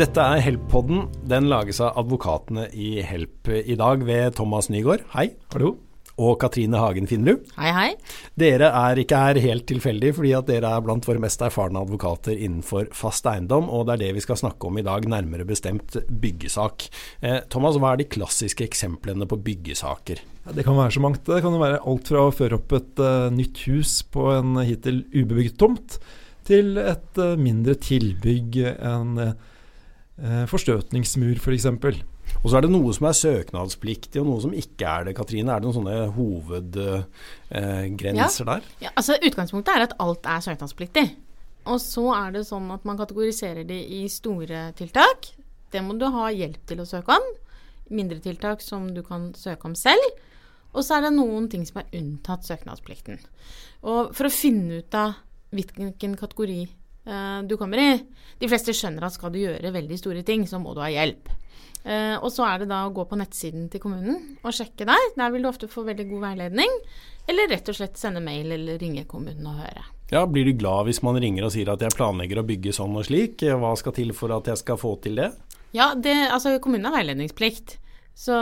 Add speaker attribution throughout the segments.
Speaker 1: Dette er Help-podden. Den lages av advokatene i Help i dag ved Thomas Nygaard. Hei.
Speaker 2: Hallo.
Speaker 1: Og Katrine Hagen Finnerud.
Speaker 3: Hei, hei.
Speaker 1: Dere er ikke her helt tilfeldig, fordi at dere er blant våre mest erfarne advokater innenfor fast eiendom, og det er det vi skal snakke om i dag, nærmere bestemt byggesak. Eh, Thomas, hva er de klassiske eksemplene på byggesaker?
Speaker 2: Ja, det kan være så mangt. Det kan være alt fra å føre opp et uh, nytt hus på en hittil ubebygd tomt, til et uh, mindre tilbygg, en uh, forstøtningsmur f.eks. For
Speaker 1: og så er det noe som er søknadspliktig, og noe som ikke er det. Katrine, er det noen sånne hovedgrenser
Speaker 3: ja.
Speaker 1: der?
Speaker 3: Ja, altså Utgangspunktet er at alt er søknadspliktig. Og så er det sånn at man kategoriserer det i store tiltak. Det må du ha hjelp til å søke om. Mindre tiltak som du kan søke om selv. Og så er det noen ting som er unntatt søknadsplikten. Og for å finne ut av hvilken kategori uh, du kommer i De fleste skjønner at skal du gjøre veldig store ting, så må du ha hjelp. Uh, og så er det da å gå på nettsiden til kommunen og sjekke der. Der vil du ofte få veldig god veiledning. Eller rett og slett sende mail eller ringe kommunen og høre.
Speaker 1: Ja, Blir du glad hvis man ringer og sier at jeg planlegger å bygge sånn og slik? Hva skal til for at jeg skal få til det?
Speaker 3: Ja, det, altså kommunen har veiledningsplikt. Så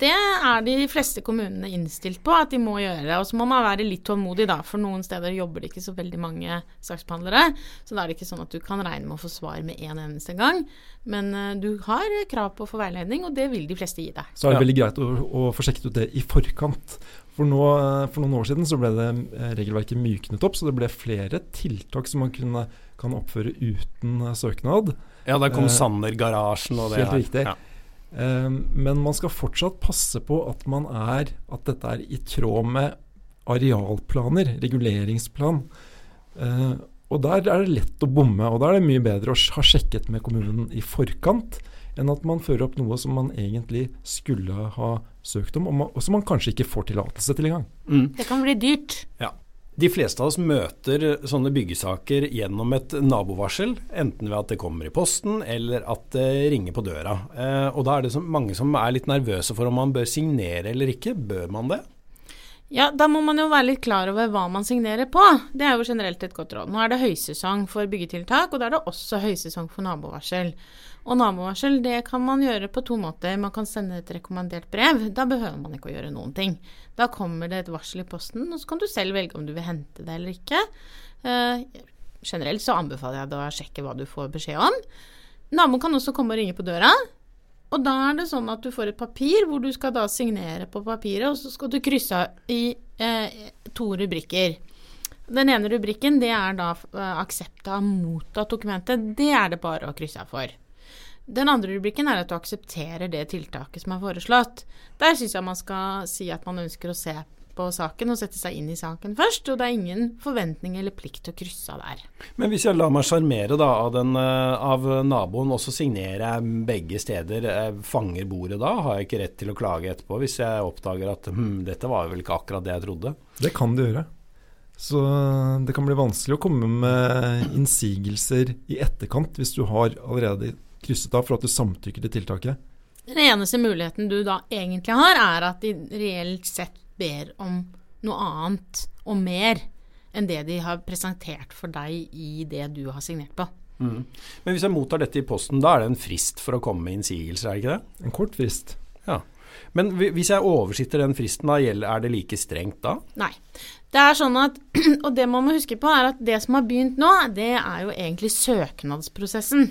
Speaker 3: det er de fleste kommunene innstilt på at de må gjøre. Og så må man være litt tålmodig, da, for noen steder jobber det ikke så veldig mange saksbehandlere. Så da er det ikke sånn at du kan regne med å få svar med en eneste gang. Men uh, du har krav på å få veiledning, og det vil de fleste gi deg.
Speaker 2: Så er det veldig greit å, å få sjekket ut det i forkant. For, nå, for, noen år siden så ble det eh, regelverket myknet opp, så det ble flere tiltak som man kunne, kan oppføre uten søknad.
Speaker 1: Ja, der kom uh, Sanner-garasjen og det
Speaker 2: Helt riktig. Ja. Ehm, men man skal fortsatt passe på at, er, at dette er i tråd med arealplaner, reguleringsplan. Ehm, og der er det lett å bomme, og da er det mye bedre å ha sjekket med kommunen i forkant enn at man fører opp noe som man egentlig skulle ha søkt om, og som man kanskje ikke får tillatelse til engang.
Speaker 3: Mm. Det kan bli dyrt.
Speaker 1: Ja. De fleste av oss møter sånne byggesaker gjennom et nabovarsel, enten ved at det kommer i posten eller at det ringer på døra. Eh, og da er det mange som er litt nervøse for om man bør signere eller ikke. Bør man det?
Speaker 3: Ja, da må man jo være litt klar over hva man signerer på. Det er jo generelt et godt råd. Nå er det høysesong for byggetiltak, og da er det også høysesong for nabovarsel. Og nabovarsel det kan man gjøre på to måter. Man kan sende et rekommandert brev. Da behøver man ikke å gjøre noen ting. Da kommer det et varsel i posten, og så kan du selv velge om du vil hente det eller ikke. Uh, generelt så anbefaler jeg deg å sjekke hva du får beskjed om. Naboen kan også komme og ringe på døra. Og da er det sånn at du får et papir hvor du skal da signere på papiret, og så skal du krysse i eh, to rubrikker. Den ene rubrikken det er da eh, aksept av mottatt dokumentet. Det er det bare å krysse av for. Den andre rubrikken er at du aksepterer det tiltaket som er foreslått. Der syns jeg man skal si at man ønsker å se på saken og sette seg inn i saken først. Og det er ingen forventning eller plikt til å krysse av der.
Speaker 1: Men hvis jeg lar meg sjarmere av, eh, av, naboen, og så signerer jeg begge steder, jeg eh, fanger bordet da? Har jeg ikke rett til å klage etterpå hvis jeg oppdager at hm, dette var vel ikke akkurat det jeg trodde?
Speaker 2: Det kan du gjøre. Så det kan bli vanskelig å komme med innsigelser i etterkant hvis du har allerede krysset av for at du samtykker til tiltaket?
Speaker 3: Den eneste muligheten du da egentlig har, er at de reelt sett ber om noe annet og mer enn det de har presentert for deg i det du har signert på.
Speaker 1: Mm. Men hvis jeg mottar dette i posten, da er det en frist for å komme med innsigelser, er det ikke det?
Speaker 2: En kort frist.
Speaker 1: Ja. Men hvis jeg oversitter den fristen, da, er det like strengt da?
Speaker 3: Nei. Det er sånn at, og det man må huske på, er at det som har begynt nå, det er jo egentlig søknadsprosessen.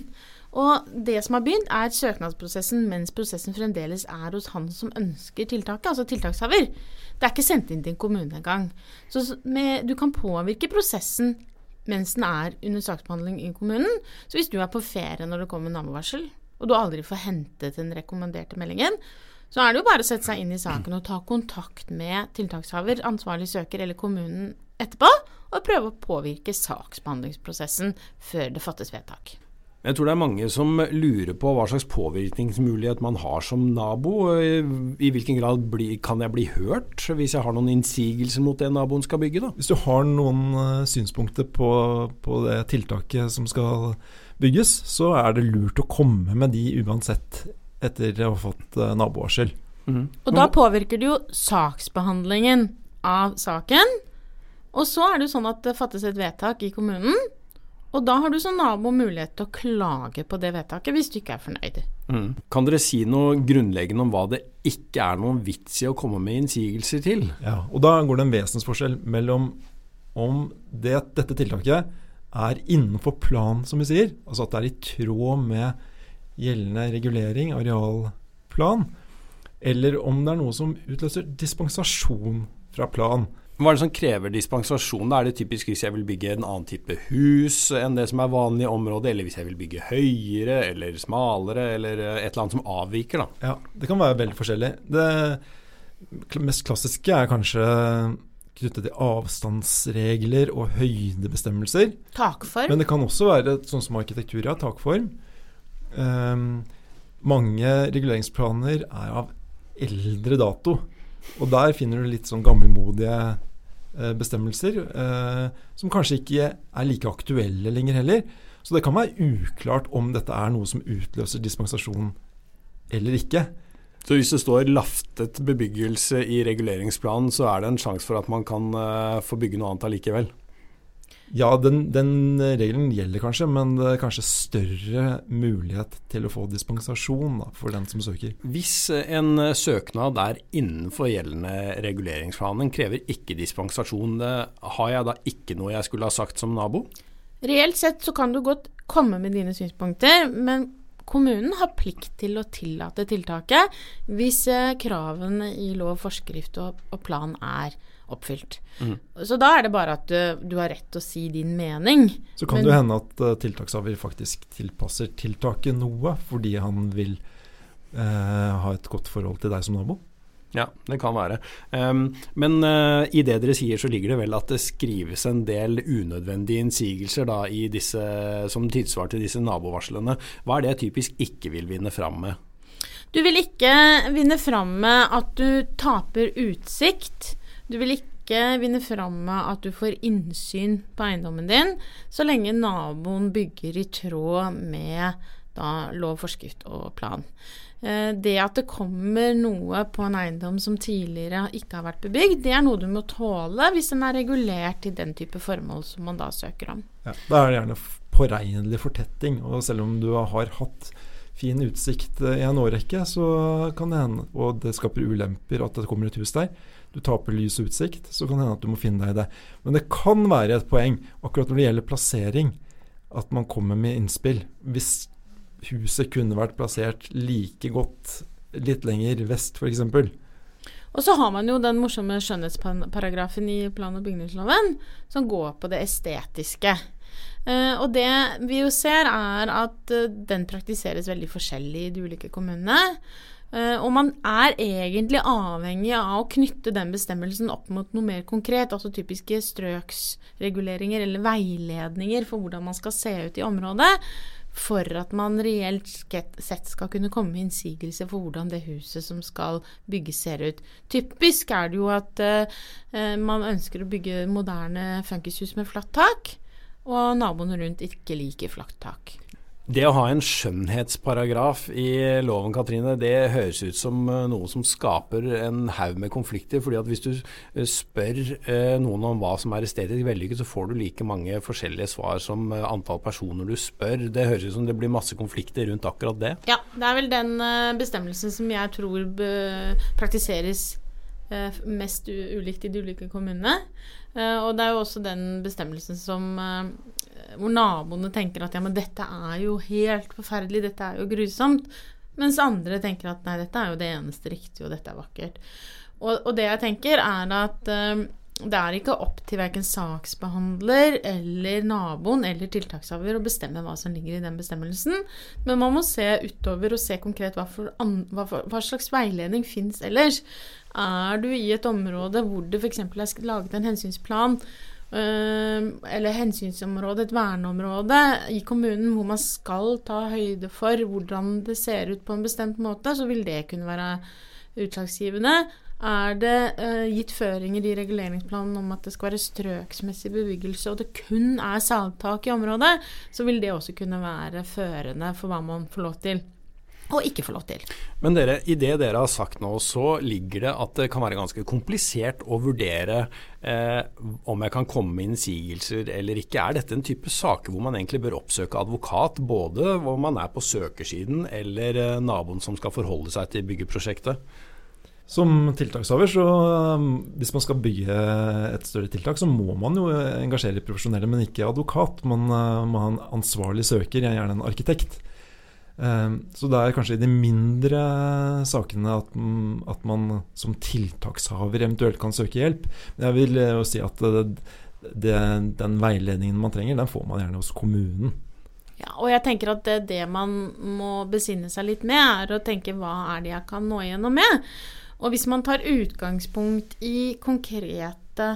Speaker 3: Og det som har begynt, er søknadsprosessen mens prosessen fremdeles er hos han som ønsker tiltaket, altså tiltakshaver. Det er ikke sendt inn til en kommune engang. Så med, du kan påvirke prosessen mens den er under saksbehandling i kommunen. Så hvis du er på ferie når det kommer nabovarsel, og du aldri får hentet den rekommenderte meldingen, så er det jo bare å sette seg inn i saken og ta kontakt med tiltakshaver, ansvarlig søker eller kommunen etterpå, og prøve å påvirke saksbehandlingsprosessen før det fattes vedtak.
Speaker 1: Jeg tror det er mange som lurer på hva slags påvirkningsmulighet man har som nabo. I hvilken grad bli, kan jeg bli hørt hvis jeg har noen innsigelser mot det naboen skal bygge? Da?
Speaker 2: Hvis du har noen uh, synspunkter på, på, det tiltaket som skal bygges, så er det lurt å komme med de uansett etter å ha fått uh, nabovarsel.
Speaker 3: Mm. Og da påvirker det jo saksbehandlingen av saken. Og så er det jo sånn at det fattes et vedtak i kommunen Og da har du som nabo mulighet til å klage på det vedtaket hvis du ikke er fornøyd.
Speaker 1: Mm. Kan dere si noe grunnleggende om hva det ikke er noen vits i å komme med innsigelser til?
Speaker 2: Ja, og Da går det en vesensforskjell mellom om det, dette tiltaket er innenfor plan, som vi sier, altså at det er i tråd med gjeldende regulering, arealplan, eller om det er noe som utløser dispensasjon fra plan.
Speaker 1: Hva er det som krever dispensasjon? Da er det typisk hvis jeg vil bygge en annen type hus enn det som er vanlig i området, eller hvis jeg vil bygge høyere eller smalere, eller et eller annet som avviker, da.
Speaker 2: Ja, det kan være veldig forskjellig. Det mest klassiske er kanskje knyttet til avstandsregler og høydebestemmelser.
Speaker 3: Takform.
Speaker 2: Men det kan også være sånn som arkitektur, ja, takform. Um, mange reguleringsplaner er av eldre dato. Og der finner du litt sånn gammelmodige eh, bestemmelser eh, som kanskje ikke er like aktuelle lenger heller. Så det kan være uklart om dette er noe som utløser dispensasjon eller ikke.
Speaker 1: Så hvis det står laftet bebyggelse i reguleringsplanen, så er det en sjanse for at man kan uh, få bygge noe annet allikevel?
Speaker 2: Ja, den, den, regelen gjelder kanskje, men det er kanskje større mulighet til å få dispensasjon da, for den som søker.
Speaker 1: Hvis en søknad er innenfor gjeldende reguleringsplanen, krever ikke dispensasjon, har jeg da ikke noe jeg skulle ha sagt som nabo?
Speaker 3: Reelt sett så kan du godt komme med dine synspunkter, men kommunen har plikt til å tillate tiltaket hvis eh, kravene i lov, forskrift og, og plan er oppfylt. Mm. Så da er det bare at du, du, har rett til å si din mening.
Speaker 2: Så kan Men, det hende at uh, tiltakshaver faktisk tilpasser tiltaket noe fordi han vil uh, ha et godt forhold til deg som nabo?
Speaker 1: Ja, det kan være. Um, men uh, i det dere sier, så ligger det vel at det skrives en del unødvendige innsigelser da, i disse, som tilsvar til disse nabovarslene. Hva er det jeg typisk ikke vil vinne fram med?
Speaker 3: Du vil ikke vinne fram med at du taper utsikt du vil ikke vinne fram med at du får innsyn på eiendommen din, så lenge naboen bygger i tråd med da, lov, forskrift og plan. Eh, det at det kommer noe på en eiendom som tidligere ikke har vært bebygd, det er noe du må tåle hvis den er regulert til den type formål som man da søker om.
Speaker 2: Ja, da er det gjerne påregnelig fortetting, og selv om du har hatt fin utsikt i en årrekke, så kan det hende, og det skaper ulemper at det kommer et hus der, du taper lys og utsikt, så kan det hende at du må finne deg i det. Men det kan være et poeng, akkurat når det gjelder plassering, at man kommer med innspill. Hvis huset kunne vært plassert like godt litt lenger vest, f.eks.
Speaker 3: Og så har man jo den morsomme skjønnhetsparagrafen i plan- og bygningsloven som går på det estetiske. Uh, og det vi jo ser, er at uh, den praktiseres veldig forskjellig i de ulike kommunene. Uh, og man er egentlig avhengig av å knytte den bestemmelsen opp mot noe mer konkret, altså typiske strøksreguleringer eller veiledninger for hvordan man skal se ut i området, for at man reelt sett skal kunne komme med innsigelse for hvordan det huset som skal bygges, ser ut. Typisk er det jo at uh, man ønsker å bygge moderne funkishus med flatt tak, og naboene rundt ikke liker flatt tak.
Speaker 1: Det å ha en skjønnhetsparagraf i loven, Katrine, det høres ut som eh, noe som skaper en haug med konflikter. fordi at hvis du eh, spør eh, noen om hva som er estetisk vellykket, så får du like mange forskjellige svar som antall personer du spør. Det høres ut som det blir masse konflikter rundt akkurat det.
Speaker 3: Ja, det er vel den bestemmelsen som jeg tror praktiseres mest ulikt i de ulike kommunene. Og det er jo også den bestemmelsen som hvor naboene tenker at ja, men dette er jo helt forferdelig, dette er jo grusomt. Mens andre tenker at nei, dette er jo det eneste riktige, og dette er vakkert. Og, og det jeg tenker, er at um, det er ikke opp til verken saksbehandler eller naboen eller tiltakshaver å bestemme hva som ligger i den bestemmelsen, men man må se utover og se konkret hva, for, hva, for, hva slags veiledning fins ellers. Er du i et område hvor det f.eks. er laget en hensynsplan eller hensynsområde, et verneområde i kommunen hvor man skal ta høyde for hvordan det ser ut på en bestemt måte, så vil det kunne være utslagsgivende. Er det uh, gitt føringer i reguleringsplanen om at det skal være strøksmessig bebyggelse, og det kun er salgtak i området, så vil det også kunne være førende for hva man får lov til. og ikke få lov til.
Speaker 1: Men dere, i det dere har sagt nå, så ligger det at det kan være ganske komplisert å vurdere eh, om jeg kan komme med innsigelser eller ikke. Er dette en type saker hvor man egentlig bør oppsøke advokat, både hvor man er på søkersiden eller eh, naboen som skal forholde seg til byggeprosjektet?
Speaker 2: Som tiltakshaver, så um, hvis man skal bygge et større tiltak, så må man jo engasjere profesjonelle, men ikke advokat. Man uh, må ha en ansvarlig søker, gjerne en arkitekt. Um, så det er kanskje i de mindre sakene at, at man som tiltakshaver eventuelt kan søke hjelp. Men jeg vil jo si at det, det, den veiledningen man trenger, den får man gjerne hos kommunen.
Speaker 3: Ja, og jeg tenker at det, det man må besinne seg litt med, er å tenke hva er det jeg kan nå igjennom med? Og hvis man tar utgangspunkt i konkrete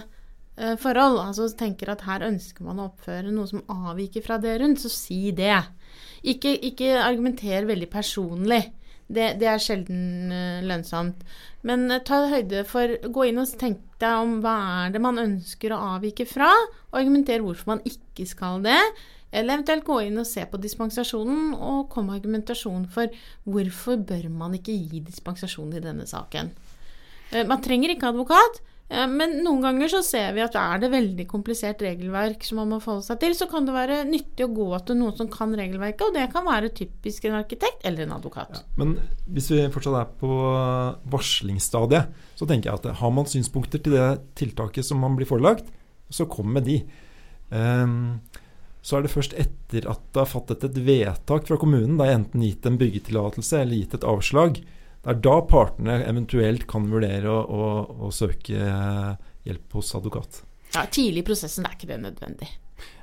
Speaker 3: eh, forhold, altså tenker at her ønsker man å oppføre noe som avviker fra det rundt, så si det. Ikke, ikke argumenter veldig personlig. Det, det er sjelden uh, lønnsomt. Men uh, ta høyde for Gå inn og tenk deg om hva er det man ønsker å avvike fra, og argumenter hvorfor man ikke skal det. Eller eventuelt gå inn og se på dispensasjonen og komme med argumentasjon for hvorfor bør man ikke gi dispensasjon i denne saken. Eh, man trenger ikke advokat, eh, men noen ganger så ser vi at er det veldig komplisert regelverk som man må forholde seg til, så kan det være nyttig å gå til noen som kan regelverket, og det kan være typisk en arkitekt eller en advokat. Ja,
Speaker 2: men hvis vi fortsatt er på varslingsstadiet, så tenker jeg at har man synspunkter til det tiltaket som man blir forelagt, så kom med de. Um, så er det først etter at det har fattet et vedtak fra kommunen, det er enten gitt en byggetillatelse eller gitt et avslag, det er da partene eventuelt kan vurdere å, å, å søke hjelp hos advokat.
Speaker 3: Ja, Tidlig i prosessen er ikke det nødvendig.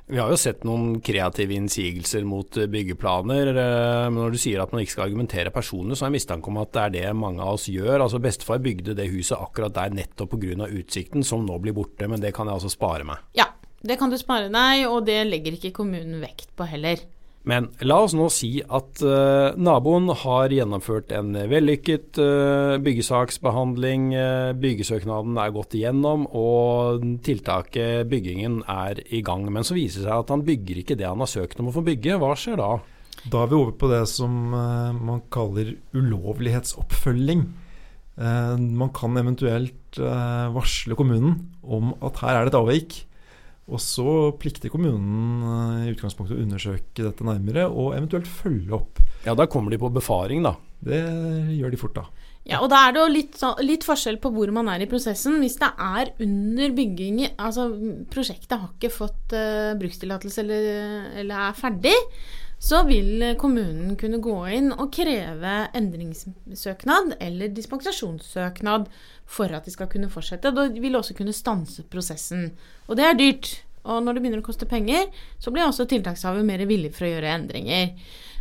Speaker 1: Vi har jo sett noen kreative innsigelser mot byggeplaner. Eh, men når du sier at man ikke skal argumentere personlig, så har jeg mistanke om at det er det mange av oss gjør. Altså Bestefar bygde det huset akkurat der nettopp pga. utsikten, som nå blir borte. Men det kan jeg altså spare meg.
Speaker 3: Ja, det kan du spare deg, og det legger ikke kommunen vekt på heller.
Speaker 1: Men la oss nå si at uh, naboen har gjennomført en vellykket uh, byggesaksbehandling. Uh, byggesøknaden er gått igjennom, og tiltaket, byggingen, er i gang. Men så viser det seg at han bygger ikke det han har søkt om å få bygge. Hva skjer da?
Speaker 2: Da er vi over på det som man kaller ulovlighetsoppfølging. man kan eventuelt varsle kommunen om at her er det et avvik. Og så plikter kommunen eh, i utgangspunktet å undersøke dette nærmere og eventuelt følge opp.
Speaker 1: Ja, da kommer de på befaring, da.
Speaker 2: Det gjør de fort, da.
Speaker 3: Ja, og da er det jo litt, litt, forskjell på hvor man er i prosessen. Hvis det er under bygging Altså prosjektet har ikke fått uh, brukstillatelse eller, eller, er ferdig, så vil kommunen kunne gå inn og kreve endringssøknad eller dispensasjonssøknad for at de skal kunne fortsette. Da vil også kunne stanse prosessen. Og det er dyrt. Og når det begynner å koste penger, så blir også tiltakshaver mer villig for å gjøre endringer.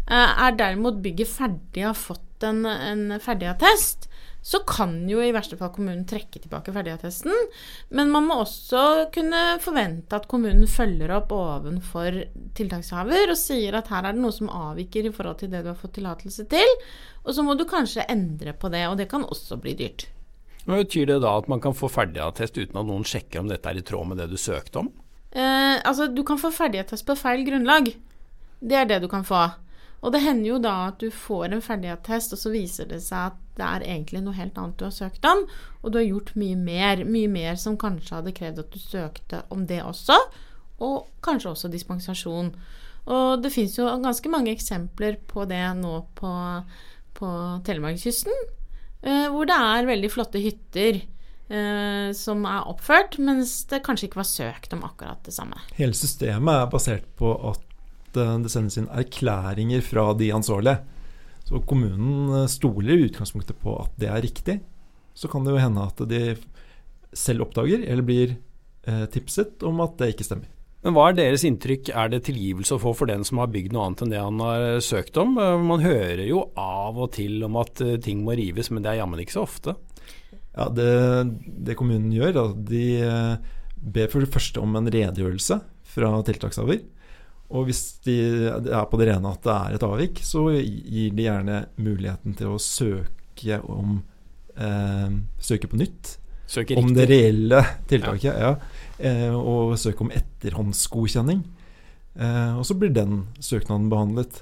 Speaker 3: Eh, er derimot bygget ferdig og har fått en, en ferdigattest, så kan jo i verste fall kommunen trekke tilbake ferdigattesten. Men man må også kunne forvente at kommunen følger opp ovenfor tiltakshaver og sier at her er det noe som avviker i forhold til det du har fått tillatelse til. Og så må du kanskje endre på det, og det kan også bli dyrt.
Speaker 1: Men Betyr det da at man kan få ferdigattest uten at noen sjekker om dette er i tråd med det du søkte om?
Speaker 3: Eh, altså, du kan få ferdigattest på feil grunnlag. Det er det du kan få. Og det hender jo da at du får en ferdighetstest, og så viser det seg at det er egentlig noe helt annet du har søkt om, og du har gjort mye mer. Mye mer som kanskje hadde krevd at du søkte om det også, og kanskje også dispensasjon. Og det fins jo ganske mange eksempler på det nå på, på Telemarkskysten. Eh, hvor det er veldig flotte hytter eh, som er oppført, mens det kanskje ikke var søkt om akkurat det samme.
Speaker 2: Hele systemet er basert på at eh, det sendes inn erklæringer fra de ansvarlige. Så kommunen stoler i utgangspunktet på at det er riktig. Så kan det jo hende at de selv oppdager, eller blir tipset om at det ikke stemmer.
Speaker 1: Men hva er deres inntrykk? Er det tilgivelse å få for den som har bygd noe annet enn det han har eh, søkt om? Eh, man hører jo av og til om at eh, ting må rives, men det er jammen ikke så ofte.
Speaker 2: Ja, det, det kommunen gjør, da, de ber for det første om en redegjørelse fra tiltakshaver. Og hvis de er på det rene at det er et avvik, så gir de gjerne muligheten til å søke om eh, Søke på nytt.
Speaker 1: Søke
Speaker 2: om det reelle tiltaket. Ja. ja. Eh, og søke om etterhåndsgodkjenning. Eh, og så blir den søknaden behandlet.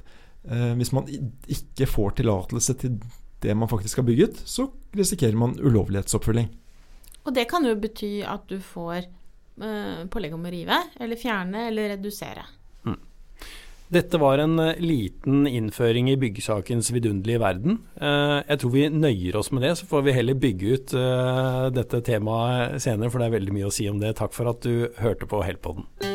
Speaker 2: Eh, hvis man ikke får tillatelse til det man faktisk har bygget, så risikerer man ulovlighetsoppfølging.
Speaker 3: Og det kan jo bety at du får eh, pålegg om å rive, eller fjerne, eller redusere.
Speaker 1: Dette var en eh, liten innføring i byggesakens vidunderlige verden. Eh, jeg tror vi nøyer oss med det, så får vi heller bygge ut eh, dette temaet senere, for det er veldig mye å si om det. Takk for at du hørte på Heltpodden.